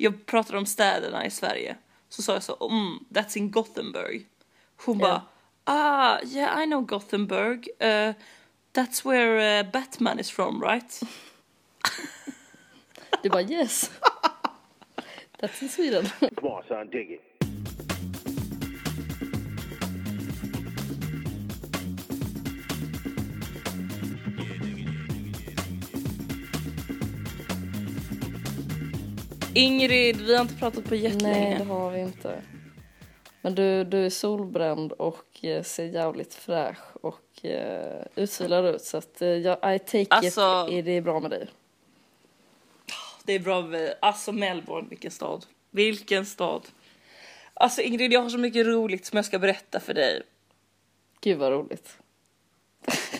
jag pratade om städerna i Sverige. Så sa jag så, mm, that's in Gothenburg. Hon bara, ah, yeah I know Gothenburg. Uh, that's where uh, Batman is from right? Du bara yes. That's in Sweden. Come on, son, dig it. Ingrid, vi har inte pratat på jättelänge. Nej, det har vi inte. Men du, du är solbränd och eh, ser jävligt fräsch och eh, utvilad ut så att eh, jag, I take Alltså- it, är det bra med dig? Det är bra med, alltså Melbourne, vilken stad. Vilken stad. Alltså Ingrid, jag har så mycket roligt som jag ska berätta för dig. Gud vad roligt.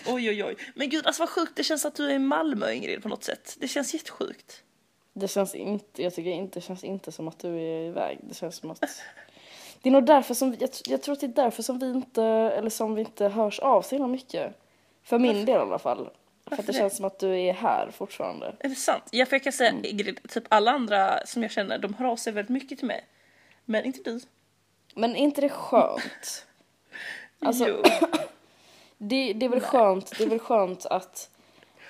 Oj, oj, oj. Men gud, alltså vad sjukt det känns att du är i Malmö, Ingrid, på något sätt. Det känns jättesjukt. Det känns inte, jag tycker inte, det känns inte som att du är iväg. Det känns som att... Det är nog därför som, jag, jag tror att det är därför som vi inte, eller som vi inte hörs av så himla mycket. För min del i alla fall. För att det det? känns som att du är här fortfarande. Är det sant? Ja, för jag kan säga, Ingrid, typ alla andra som jag känner, de hör av sig väldigt mycket till mig. Men inte du. Men är inte det skönt? Alltså. Det, det är väl skönt, det är väl skönt att,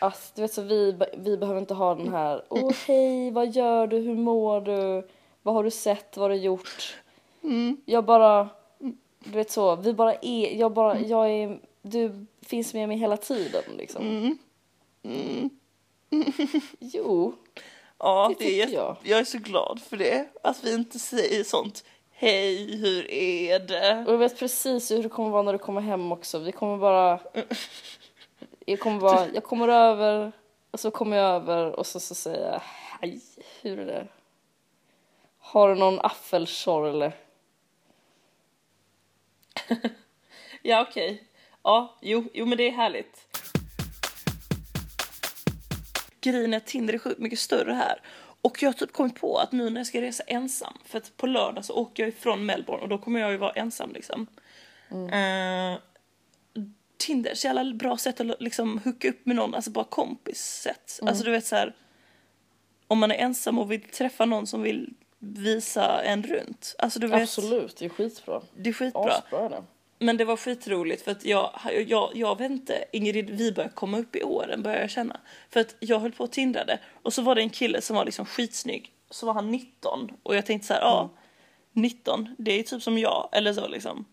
att du vet så vi, vi behöver inte ha den här, åh hej, vad gör du, hur mår du, vad har du sett, vad har du gjort? Jag bara, du vet så, vi bara är, jag bara, jag är, du finns med mig hela tiden liksom. Jo, Ja, Det det är jag. jag är så glad för det. Att vi inte säger sånt. Hej, hur är det? och jag vet precis hur det kommer vara när du kommer hem också. Vi kommer bara, jag kommer bara, jag kommer över, och så kommer jag över och så, så säger jag, hej, hur är det? Har du någon affelschorle? Ja, okej. Ja, jo, jo, men det är härligt. Grejen är att Tinder är sjukt mycket större här. Och jag har typ kommit på att nu när jag ska resa ensam, för att på lördag så åker jag ifrån Melbourne och då kommer jag ju vara ensam liksom. Eh, Tinder så jävla bra sätt att liksom hooka upp med någon, alltså bara kompissätt. Alltså du vet så här. Om man är ensam och vill träffa någon som vill visa en runt. Alltså du vet. Absolut, det är skitbra. Det är skitbra. Asbra det. Men det var skitroligt för att jag, jag, jag vet inte, Ingrid, vi börjar komma upp i åren börjar jag känna. För att jag höll på och tindrade och så var det en kille som var liksom skitsnygg. Så var han 19 och jag tänkte så här, ja, 19, det är typ som jag, eller så liksom.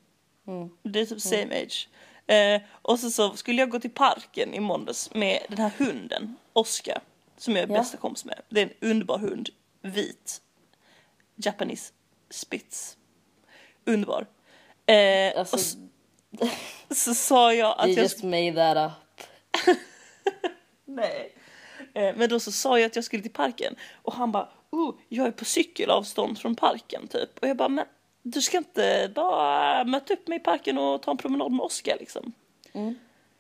Det är typ same age. Eh, och så, så skulle jag gå till parken i måndags med den här hunden, Oscar, som jag är Ja. bästa kompis med. Det är en underbar hund, vit, Japanese spitz. Underbar. Eh, Alltså, och så, så sa jag att you jag... just made that up. Nej. Eh, men då så sa jag att jag skulle till parken och han bara, oh, jag är på cykelavstånd från parken typ. Och jag bara, men du ska inte bara möta upp mig i parken och ta en promenad med Oskar liksom.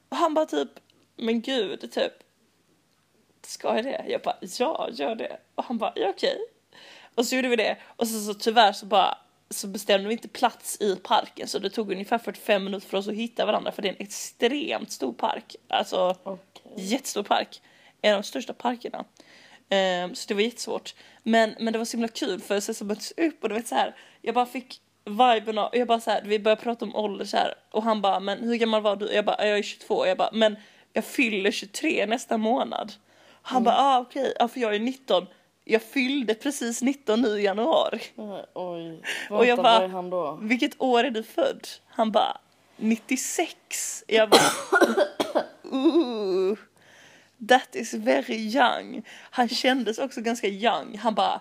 Och han bara typ, men gud, typ, ska jag det? Jag bara, ja, gör det. Och han bara, ja okej. Och så gjorde vi det. Och så, så tyvärr så bara så bestämde vi inte plats i parken så det tog ungefär 45 minuter för oss att hitta varandra för det är en extremt stor park. Alltså Okej. jättestor park. En av de största parkerna. Ehm, så det var jättesvårt. Men, men det var så himla kul för sen så möttes vi upp och du vet så här. Jag bara fick viben av, jag bara så här, vi började prata om ålder så här. Och han bara, men hur gammal var du? Jag bara, jag är 22. Jag bara, men jag fyller 23 nästa månad. Han bara, ah okej, ja, för jag är 19. Jag fyllde precis 19 nu i januari. Eh, Oj, Och jag vänta, bara- är han då? Vilket år är du född? Han bara 96. Jag bara ooh, that is very young. Han kändes också ganska young. Han bara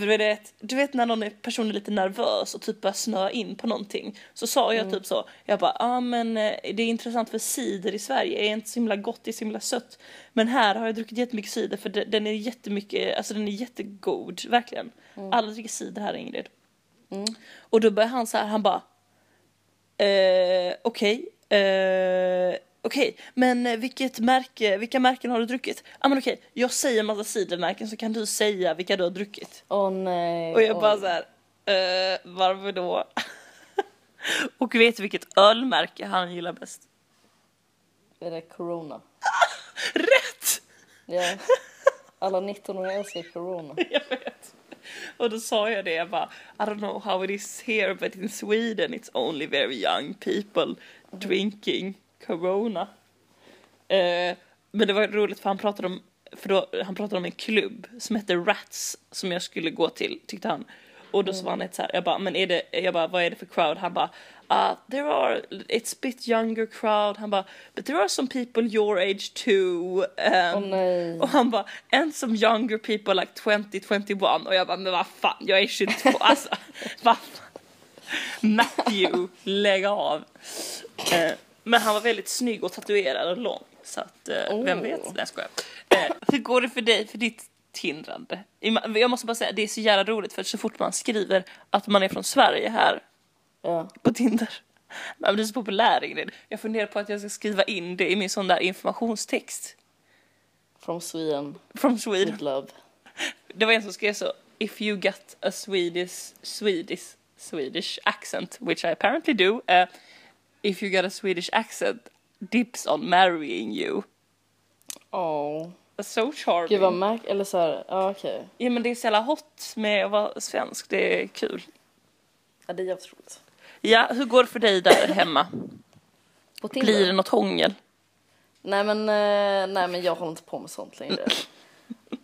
du vet, du vet när någon person är lite nervös och typ börjar snöa in på någonting. Så sa jag typ så. Jag bara, ja ah, men eh, det är intressant för cider i Sverige är inte så himla gott, det är så himla sött. Men här har jag druckit jättemycket cider för de- den är jättemycket, alltså den är jättegod, verkligen. Alla dricker cider här Ingrid. Och då började han så här, han bara eh, okej, eh, okej, men eh, vilket märke, vilka märken har du druckit? Ja ah, men okej, jag säger en massa cidermärken så kan du säga vilka du har druckit. Åh nej. Och jag bara oj. så här, eh, varför då? Och vet du vilket ölmärke han gillar bäst? Är det corona? Rätt! Ja. Alla 19-åringar älskar corona. Jag vet. Och då sa jag det, jag bara I don't know how it is here but in Sweden it's only very young people drinking corona. Eh, men det var roligt för han pratade om, för då, han pratade om en klubb som hette Rats som jag skulle gå till tyckte han. Och då så var han ett så här, jag bara, men är det, jag bara, vad är det för crowd? Han bara, uh, there are, it's a bit younger crowd. Han bara, but there are some people your age too. Um, nej. och han bara, and some younger people like 20, 21. Och jag bara, men vad fan, jag är 22, alltså, vad fan. Matthew, lägg av. Eh, men han var väldigt snygg och tatuerad och lång. Så att, eh, vem Oh. vet? Nej jag skojar. Eh, hur går det för dig, för ditt tindrande? Jag måste bara säga, det är så jävla roligt för så fort man skriver att man är från Sverige här Ja. på Tinder. Man blir så populär Ingrid. Jag funderar på att jag ska skriva in det i min sån där informationstext. From Sweden. From Sweden. With love. Det var en som skrev så. If you got a Swedish, Swedish, Swedish accent, which I apparently do. Uh, if you got a Swedish accent, dips on marrying you. Åh. So charming. Gud vad märk... Eller så här, ja okej. Ja men det är så jävla hot med att vara svensk, det är kul. Ja det är jävligt roligt. Ja, hur går det för dig där hemma? På Blir det något hångel? Nej men, eh, nej men jag håller inte på med sånt längre.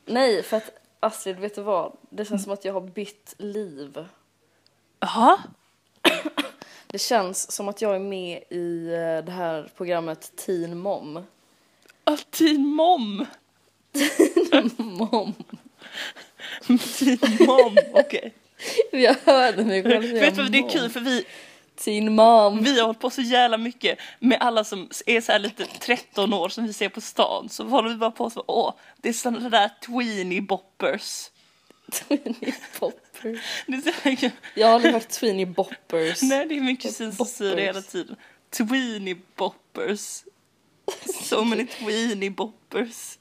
nej för att Astrid, vet du vad? Det känns som att jag har bytt liv. Jaha? Det känns som att jag är med i eh, det här programmet Teen Mom. Ah, Teen mom! Mom. Teen mom, okej. Jag hörde mig själv Vet du vad, det är kul för vi, Teen Mom. vi har hållit på så jävla mycket med alla som är så här lite 13 år som vi ser på stan. Så håller vi bara på så, åh, det är sådana där tweenie boppers. Tweenie Boppers. Det är så mycket, Jag har aldrig hört Tweenie Boppers. nej det är min kusin som säger det hela Boppers. tiden. Tweenie boppers. So many tweenie boppers.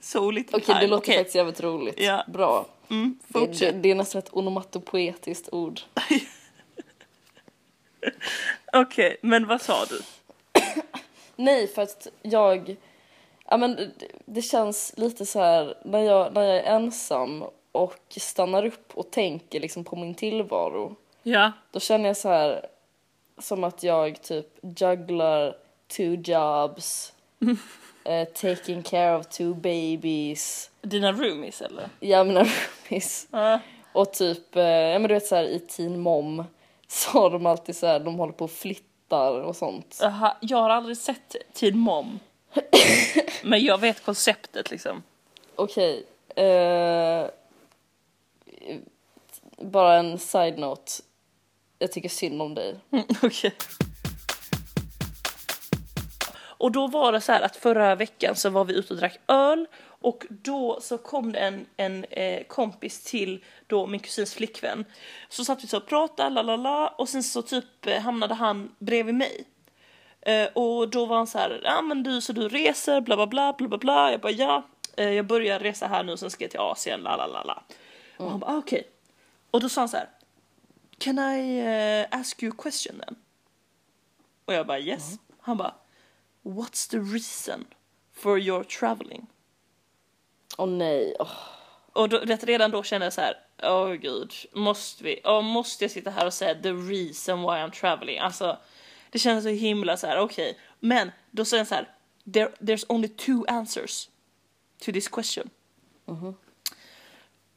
So little Okej, det time. låter Okej, faktiskt jävligt roligt. Ja. Bra. mm, Det, det, det är nästan ett onomatopoetiskt ord. Okej, men vad sa du? Nej, för att jag... Ja, men det, det känns lite så här när jag, när jag är ensam och stannar upp och tänker liksom på min tillvaro. Ja. Då känner jag så här som att jag typ jugglar two jobs, eh, taking care of two babies, Dina roomies eller? jag mina roomies. Ja. Och typ, eh, ja men du vet så här i Teen Mom så har de alltid så här, de håller på och flyttar och sånt. Aha, jag har aldrig sett Teen Mom. Men jag vet konceptet liksom. Okej. eh, bara en side-note. Jag tycker synd om dig. Mm, Okej. Och då var det så här att förra veckan så var vi ute och drack öl och då så kom det en, en eh, kompis till då min kusins flickvän. Så satt vi så och pratade, la la la och sen så typ eh, hamnade han bredvid mig. Eh, och då var han så här, ja men du så du reser, bla bla bla bla bla bla. Jag bara ja, eh, jag börjar resa här nu sen ska jag till Asien, la la la la. Och han bara ah, okej. Okay. Och då sa han så här, can I eh, ask you a question then? Och jag bara yes. Han bara, what's the reason for your traveling? Åh nej. åh. Och då, redan då kände jag så här, åh gud, måste vi, åh, måste jag sitta här och säga the reason why I'm traveling? Alltså, det kändes så himla så här, okej. Men då säger han så här, There, there's only two answers to this question.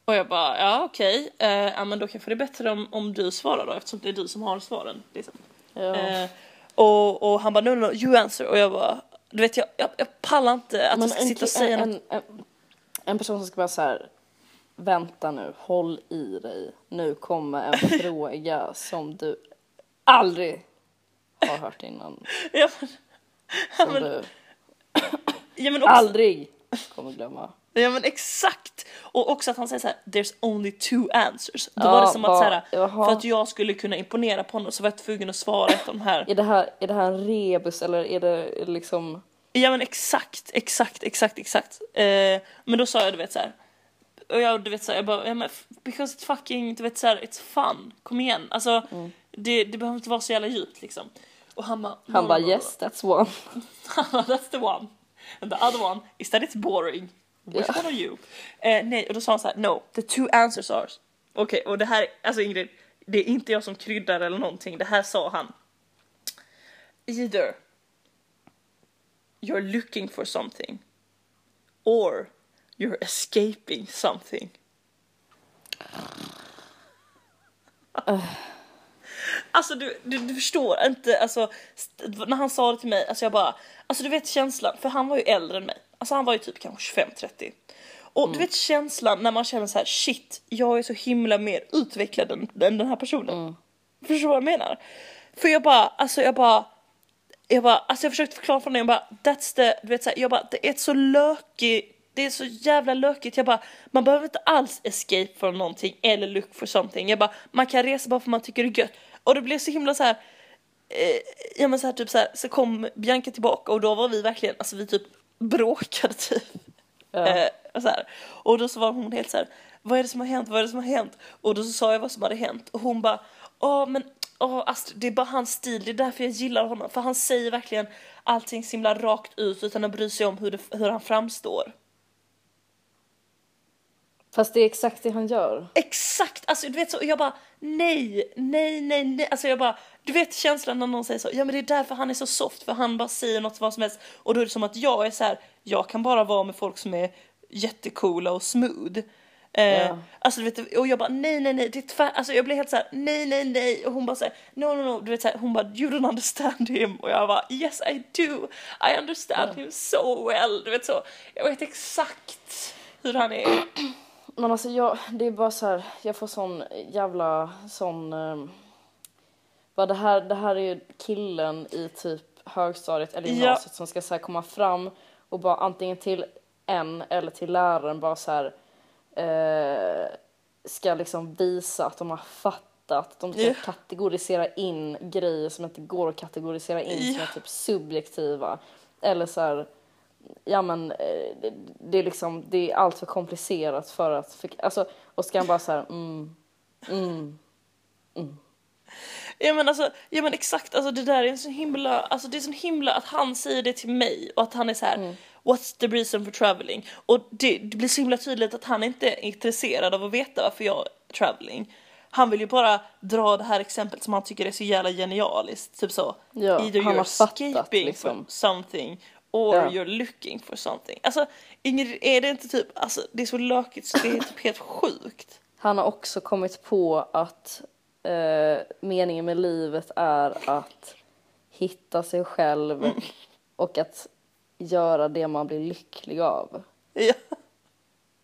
Och jag bara, ja okej, eh, ja men då kanske det är bättre om, om du svarar då eftersom det är du som har svaren. Liksom. Ja. Eh, och, och han bara, no, no, no, you answer. Och jag bara, du vet jag, jag, jag pallar inte att Men ska en, sitta och säga en, något. en, en, en person som ska bara så här. Vänta nu, håll i dig. Nu kommer en fråga som du aldrig har hört innan. Ja, men, Som men- du ja, men också, aldrig kommer glömma. Ja men exakt! Och också att han säger så här: there's only two answers. Då Ja, var det som att vad- så här, för att jag skulle kunna imponera på honom så var jag tvungen att svara ett av de här. Är det här, är det här en rebus eller är det liksom... Ja men exakt, exakt, exakt, exakt. Eh, men då sa jag du vet så här. Och jag du vet så här, jag bara, ja, men because it's fucking, du vet så här, it's fun. Kom igen. Alltså det, det behöver inte vara så jävla djupt liksom. Och han bara, Han bara yes, that's one. no. That's the one. And the other one is that it's boring. Which one are you? Eh, nej, och då sa han så här, no, the two answers are Okej, och det här, alltså Ingrid, det är inte jag som kryddar eller någonting. Det här sa han. Either you're looking for something or you're escaping something. Alltså du, du, du förstår inte, alltså när han sa det till mig, alltså jag bara, alltså du vet känslan, för han var ju äldre än mig, alltså han var ju typ kanske 25-30. Och du vet känslan när man känner så här: shit, jag är så himla mer utvecklad än, än den här personen. Förstår du vad jag menar? För jag bara, alltså jag bara, jag bara, alltså jag försökte förklara för honom, jag bara, that's the, du vet så här, jag bara, det är så lökigt, det är så jävla lökigt, jag bara, man behöver inte alls escape från någonting eller look for something, jag bara, man kan resa bara för man tycker det är gött. Och det blev så himla så här. Eh, ja men så här typ så här, så kom Bianca tillbaka och då var vi verkligen, alltså vi typ bråkade typ. Ja. Eh, och, så här. och då så var hon helt så här, vad är det som har hänt, vad är det som har hänt? Och då så sa jag vad som hade hänt och hon bara, åh men åh Astrid, det är bara hans stil, det är därför jag gillar honom. För han säger verkligen allting så himla rakt ut utan att bry sig om hur, det, hur han framstår. Fast det är exakt det han gör. Exakt, alltså du vet så, jag bara nej, nej, nej, nej, alltså jag bara, du vet känslan när någon säger så, ja men det är därför han är så soft, för han bara säger något vad som helst. Och då är det som att jag är så här, jag kan bara vara med folk som är jättecoola och smooth. Eh. Alltså du vet, och jag bara nej, nej, nej, det är tvär, alltså jag blev helt så här, nej, nej, nej, och hon bara säger no, no, no, du vet så här, hon bara you don't understand him. Och jag bara yes I do, I understand him so well, du vet så, jag vet exakt hur han är. Men alltså jag, det är bara så här, jag får sån jävla sån... Um, vad det här, det här är ju killen i typ högstadiet eller Ja. gymnasiet som ska så komma fram och bara antingen till en eller till läraren bara så här eh, ska liksom visa att de har fattat. De ska Ja. kategorisera in grejer som inte går att kategorisera in som Ja. är typ subjektiva. Eller så här, ja men eh, det, det är liksom, det är allt för komplicerat för att, för, alltså, och ska han bara så här, mm, mm, Ja men alltså, ja men exakt, alltså det där är en så himla, alltså det är så himla att han säger det till mig och att han är så här. What's the reason for traveling? Och det, det blir så himla tydligt att han inte är intresserad av att veta varför jag är traveling. Han vill ju bara dra det här exemplet som han tycker är så jävla genialiskt, typ så. Ja, Either han you're har fattat, escaping liksom. from something or Ja. you're looking for something. Alltså Ingrid, är det inte typ, alltså det är så lökigt så det är typ helt sjukt. Han har också kommit på att eh, meningen med livet är att hitta sig själv och att göra det man blir lycklig av. Ja.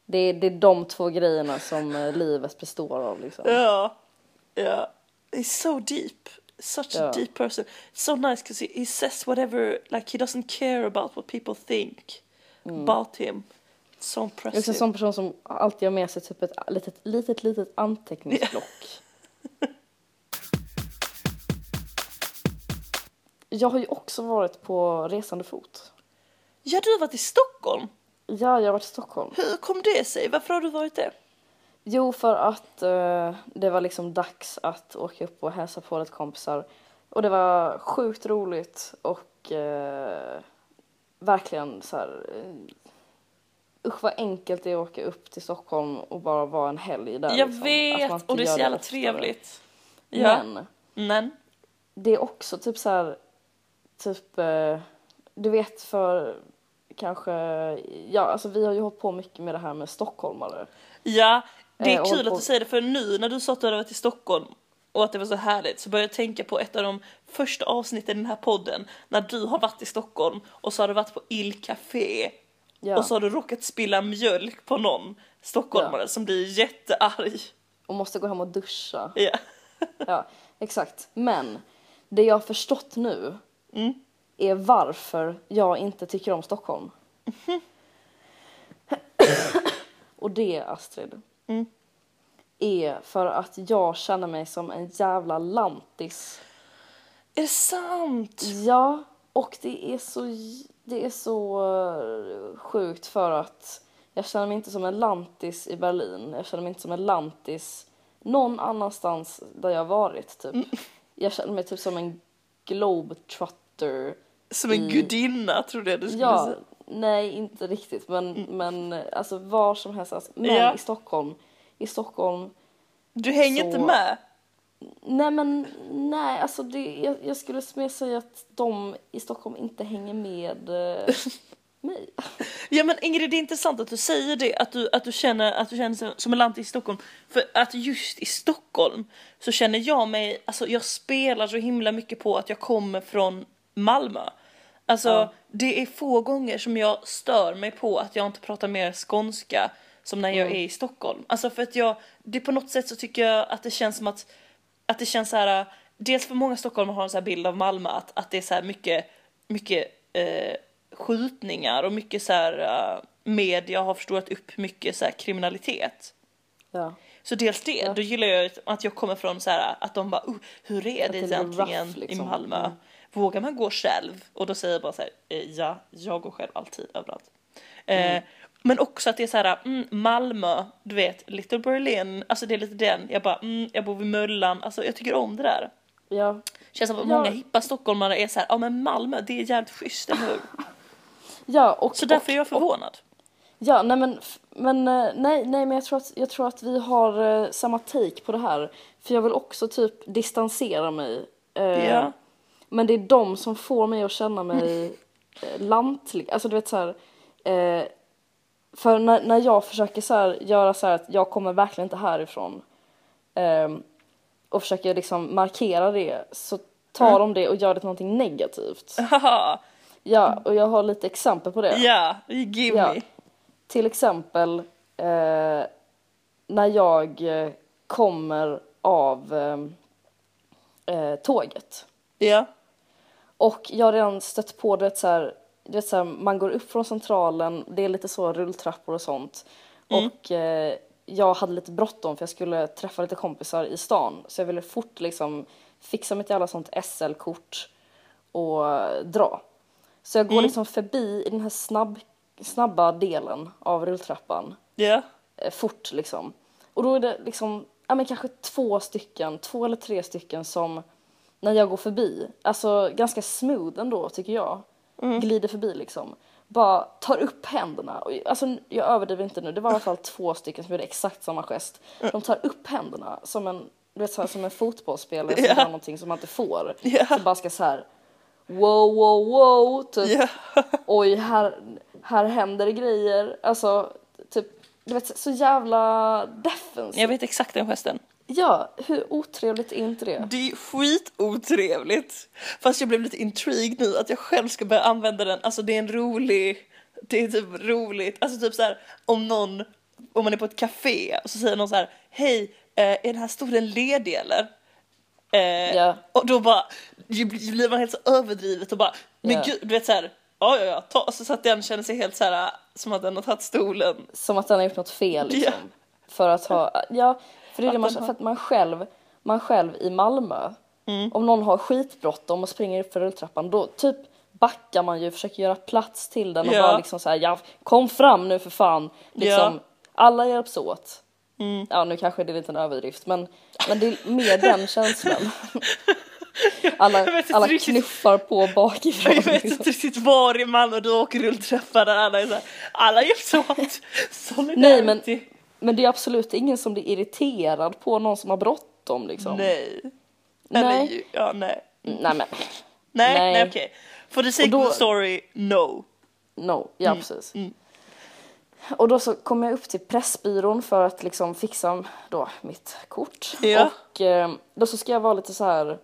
Det är, det är de två grejerna som eh, livet består av liksom. Ja, ja. He's so deep. Such a Ja. deep person. So nice because he, he says whatever, like he doesn't care about what people think about him. So impressive. en sån person som alltid har med sig typ ett litet, litet, litet anteckningsblock. Jag har ju också varit på resande fot. Ja, du har varit i Stockholm. Ja, jag har varit i Stockholm. Hur kom det sig? Varför har du varit det? Jo, för att eh, det var liksom dags att åka upp och hälsa på lite kompisar. Och det var sjukt roligt och eh, verkligen så här... Eh, usch vad enkelt det är att åka upp till Stockholm och bara vara en helg där. Jag liksom. Vet, och det är så jävla trevligt. Ja. Men Men. det är också typ så här, typ, eh, du vet för kanske, ja alltså vi har ju hållit på mycket med det här med stockholmare. Ja, det Eh, är och kul att du säger det för nu när du sa att du hade varit i Stockholm och att det var så härligt så började jag tänka på ett av de första avsnitten i den här podden när du har varit i Stockholm och så har du varit på Il Café Ja. och så har du råkat spilla mjölk på någon stockholmare som blir jättearg. Och måste gå hem och duscha. Ja. Ja, exakt. Men det jag har förstått nu Mm. är varför jag inte tycker om Stockholm. och det, Astrid, Mm. är för att jag känner mig som en jävla lantis. Är det sant? Ja, och det är så, det är så eh, sjukt för att jag känner mig inte som en lantis i Berlin. Jag känner mig inte som en lantis någon annanstans där jag varit typ. Jag känner mig typ som en globetrotter. Som en i- gudinna trodde jag du skulle Ja, säga. Nej inte riktigt men, men alltså var som helst. Alltså, men Ja. i Stockholm, i Stockholm Du hänger Så- inte med? Nej men nej, alltså det, jag, jag skulle mer säga att de i Stockholm inte hänger med eh, mig. Ja men Ingrid det är intressant att du säger det, att du, att du känner att du känner som- som en lant i Stockholm. För att just i Stockholm så känner jag mig, alltså jag spelar så himla mycket på att jag kommer från Malmö. Alltså Ja. det är få gånger som jag stör mig på att jag inte pratar mer skånska som när jag är i Stockholm. Alltså för att jag, det på något sätt så tycker jag att det känns som att, att det känns så här. dels för många stockholmare har en så här bild av Malmö att, att det är så här mycket, mycket eh, skjutningar och mycket så här uh, media har förstorat upp mycket så här kriminalitet. Ja. Så dels det, Ja. då gillar jag att jag kommer från så här att de bara uh, hur är det det egentligen rough, liksom. i Malmö? Mm. Vågar man gå själv? Och då säger jag bara så här, eh, ja, jag går själv alltid överallt. Eh, men också att det är så här, mm, Malmö, du vet, Little Berlin, alltså det är lite den, jag bara, mm, jag bor vid Möllan, alltså jag tycker om det där. Ja. Känns som att Ja. många hippa stockholmare är så här, ja men Malmö, det är jävligt schysst, eller hur? Ja, och, Så därför och, är jag förvånad. Ja, nej men, men eh, nej, nej men jag tror, att, jag tror att vi har eh, samma take på det här. För jag vill också typ distansera mig. eh, Ja. Men det är de som får mig att känna mig eh, lantlig. Alltså du vet så här. Eh, för när, när jag försöker så här, göra så här att jag kommer verkligen inte härifrån. ehm, och försöker liksom markera det. Så tar de det och gör det till någonting negativt. Ja, och jag har lite exempel på det. ja, give Ja. me. Till exempel eh, när jag eh, kommer av eh, eh, tåget. Ja. Och jag har redan stött på det så här, du vet så här, man går upp från centralen, det är lite så rulltrappor och sånt. Och eh, jag hade lite bråttom för jag skulle träffa lite kompisar i stan. Så jag ville fort liksom fixa mitt jävla sånt SL-kort och dra. Så jag går liksom förbi i den här snabb, snabba delen av rulltrappan Ja. eh, fort liksom. Och då är det liksom, ja men kanske två stycken, två eller tre stycken som när jag går förbi, alltså ganska smooth ändå tycker jag, glider förbi liksom. Bara tar upp händerna. Och, alltså jag överdriver inte nu, det var i alla fall två stycken som gjorde exakt samma gest. De tar upp händerna som en, du vet så här, som en fotbollsspelare som gör någonting som man inte får. Ja. Så bara ska så här wow, wow, wow, typ Ja. oj, här, här händer det grejer. Alltså, typ, du vet, så jävla defensivt. Jag vet exakt den gesten. Ja, hur otrevligt är inte det? Det är skitotrevligt. Fast jag blev lite intrigued nu att jag själv ska börja använda den. Alltså det är en rolig, det är typ roligt. Alltså typ så här om någon, om man är på ett café och så säger någon så här, hej, eh, är den här stolen ledig eller? Eh, Ja. Och då bara, blir man helt så överdrivet och bara, men Ja. gud, du vet så här, ja ja ja, ta, så att den känner sig helt så här som att den har tagit stolen. Som att den har gjort något fel liksom. Ja. För att ha, ja, för det är det man, för att man själv, man själv i Malmö, Mm. om någon har skitbråttom och springer upp för rulltrappan, då typ backar man ju, försöker göra plats till den och Ja. bara liksom så här, ja, kom fram nu för fan. Liksom, Ja. Mm. alla hjälps åt. Ja, nu kanske det är lite en överdrift, men, men det är mer den känslan. Alla, alla riktigt. knuffar på bakifrån. Jag vet liksom. inte riktigt var i Malmö du åker rulltrappar där alla är såhär, alla hjälps åt. Solidarity. Nej, men- Men det är absolut ingen som blir irriterad på någon som har bråttom liksom. Nej. Nej. Eller ju, ja nej. Nej men, Nej, nej, Nej. okej. For the sake då- of the story, no. no, ja Mm, precis. Och då så kom jag upp till Pressbyrån för att liksom fixa då mitt kort. Ja. Och eh, då så ska jag vara lite så här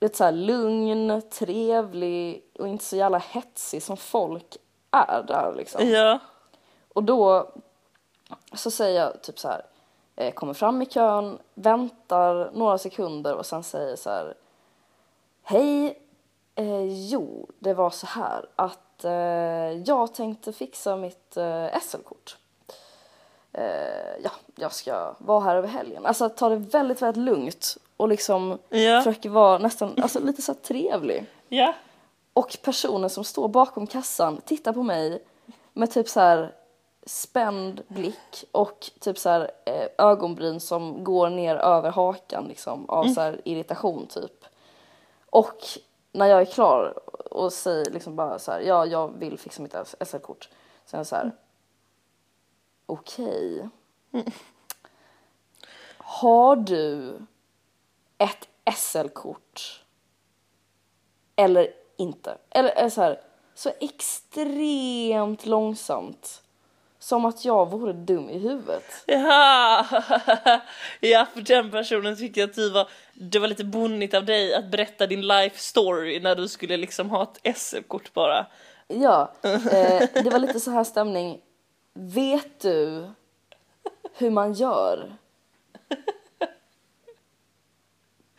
lite så här lugn, trevlig och inte så jävla hetsig som folk är där liksom. Ja. Och då så säger jag typ så här, eh, kommer fram i kön, väntar några sekunder och sen säger så här, hej, eh, jo, det var så här att eh, jag tänkte fixa mitt eh, SL-kort. Eh, ja, jag ska vara här över helgen. Alltså ta det väldigt, väldigt lugnt och liksom Ja. försöker vara nästan, alltså lite så här trevlig. Ja. Och personen som står bakom kassan tittar på mig med typ så här spänd blick och typ så här eh, ögonbryn som går ner över hakan liksom av så här irritation typ. Och när jag är klar och säger liksom bara så här, ja jag vill fixa mitt SL-kort. Så är jag så här, okej. Har du ett SL-kort? Eller inte? Eller, eller så här, så extremt långsamt. Som att jag vore dum i huvudet. Ja, ja för den personen jag att du var, det var lite bonnigt av dig att berätta din life story när du skulle liksom ha ett SL-kort bara. Ja, eh, det var lite så här stämning. Vet du hur man gör?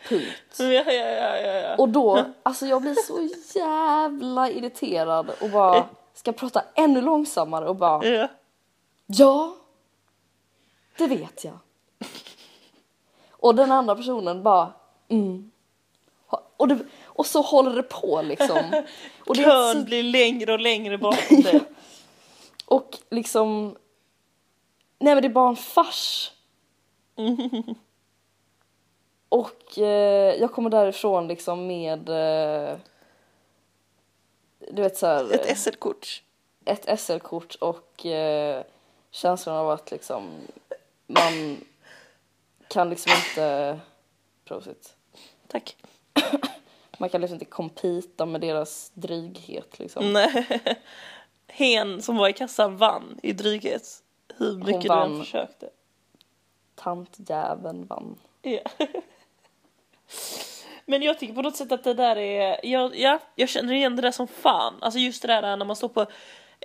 Punkt. Ja, ja, ja, ja, ja. Och då, alltså jag blir så jävla irriterad och bara ska prata ännu långsammare och bara ja. Ja, det vet jag. Och den andra personen bara mm. Och, det, och så håller det på liksom. Och det Kön så blir längre och längre bakom dig. Och liksom... Nej men det är bara en fars. Och eh, jag kommer därifrån liksom med... Eh, du vet såhär... Ett SL-kort. Ett SL-kort och eh, känslan av att liksom man kan liksom inte... Prosit. Tack. Man kan liksom inte competa med deras dryghet liksom. Nej. Hen som var i kassan vann i dryghet. Hur mycket du än försökte. Tantjäveln vann. Ja. Men jag tycker på något sätt att det där är, ja, ja jag känner igen det där som fan. Alltså just det där när man står på,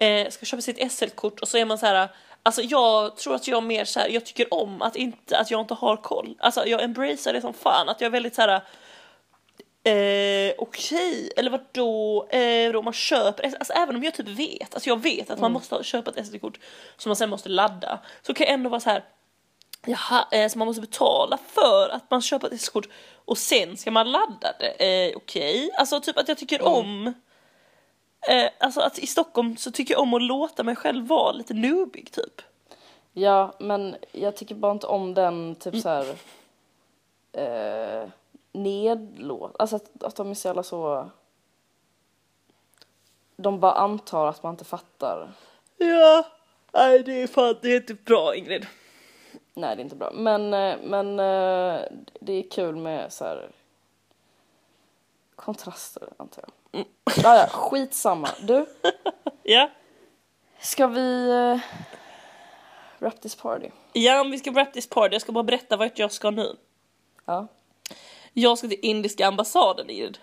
eh, ska köpa sitt SL-kort och så är man så här. Alltså jag tror att jag mer så här, jag tycker om att inte, att jag inte har koll. Alltså jag embracear det som fan, att jag är väldigt så här. Eh, Okej, eller vadå? Eh, då man köper, alltså även om jag typ vet, alltså jag vet att man måste ha- köpa ett SD-kort som man sen måste ladda, så kan jag ändå vara så här. Jaha, eh, så man måste betala för att man köper ett SD-kort och sen ska man ladda det? Eh, Okej, alltså typ att jag tycker om eh, Alltså att i Stockholm så tycker jag om att låta mig själv vara lite noobig typ. Ja, men jag tycker bara inte om den typ så här eh, nedlåt, alltså att, att de är så jävla så de bara antar att man inte fattar. Ja, nej det är fan, det är inte bra Ingrid. Nej, det är inte bra. Men, eh, men eh, det är kul med så här kontraster, antar jag. Mm. Ja, ja, skitsamma. Du, Ja. ska vi uh, wrap this party? Ja, om vi ska wrap this party, jag ska bara berätta vart jag ska nu. Ja. Jag ska till indiska ambassaden Ingrid.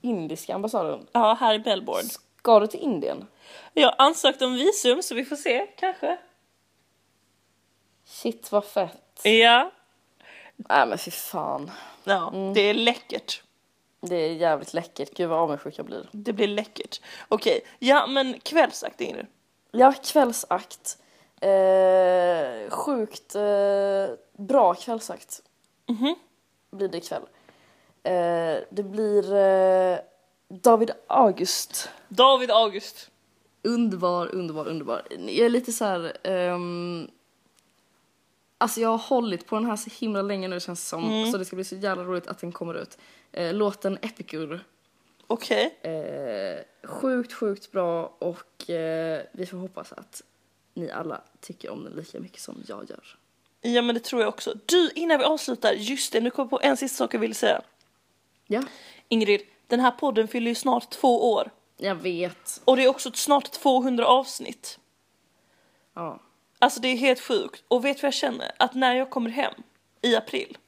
Indiska ambassaden. Ja, här i Melbourne. Ska du till Indien? Jag har ansökt om visum så vi får se, kanske. Shit vad fett. Ja. Nej men fy fan. Ja, det är läckert. Det är jävligt läckert. Gud vad avundsjuk jag blir. Det blir läckert. Okej, ja men kvällsakt Ingrid. Ja, kvällsakt. Eh, sjukt eh, bra kvällsakt. Mhm. Blir det ikväll. Eh, det blir eh, David August. David August. Underbar, underbar, underbar. Jag är lite så här... ehm, alltså jag har hållit på den här så himla länge nu känns det som. Så det ska bli så jävla roligt att den kommer ut. Eh, låten Epicure. Okej. Eh, sjukt, sjukt bra och eh, vi får hoppas att ni alla tycker om den lika mycket som jag gör. Ja men det tror jag också. Du, innan vi avslutar, just det, nu kom jag på en sista sak jag vill säga. Ja. Ingrid, den här podden fyller ju snart två år. Jag vet. Och det är också snart 200 avsnitt. Ja. Alltså det är helt sjukt. Och vet du vad jag känner? Att när jag kommer hem i april,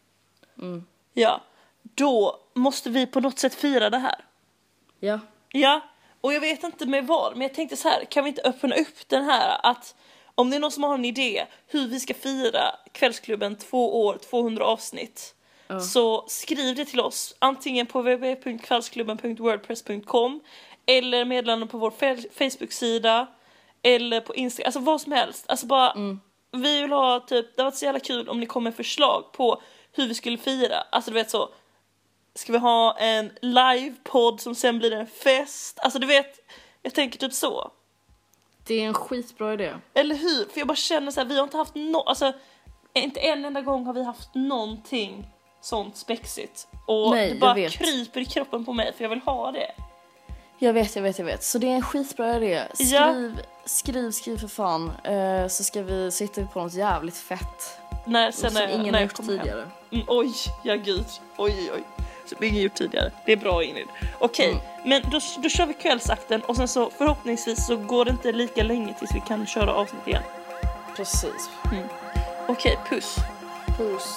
ja, då måste vi på något sätt fira det här. Ja. Ja, och jag vet inte med vad, men jag tänkte så här, kan vi inte öppna upp den här att om det är någon som har en idé hur vi ska fira Kvällsklubben två år, 200 avsnitt, så skriv det till oss antingen på www.kvällsklubben.wordpress.com eller meddelande på vår Facebook-sida eller på Instagram, alltså vad som helst. Alltså bara, vi vill ha typ, det varit så jävla kul om ni kommer med förslag på hur vi skulle fira. Alltså du vet så, Ska vi ha en livepodd som sen blir en fest? Alltså du vet, jag tänker typ så. Det är en skitbra idé. Eller hur? För jag bara känner så här, vi har inte haft no, alltså inte en enda gång har vi haft någonting sånt spexigt. Och Nej, det bara kryper i kroppen på mig för jag vill ha det. Jag vet, jag vet, jag vet. Så det är en skitbra idé. Skriv, Ja. Skriv, skriv för fan. Eh, så ska vi, så hittar vi på något jävligt fett. när, sen Som ingen när gjort tidigare. Mm, oj, ja gud. Oj, oj. Som ingen gjort tidigare. Det är bra Ingrid. Okej, Mm. men då, då kör vi kvällsakten och sen så förhoppningsvis så går det inte lika länge tills vi kan köra avsnitt igen. Precis. Okej, puss. Puss.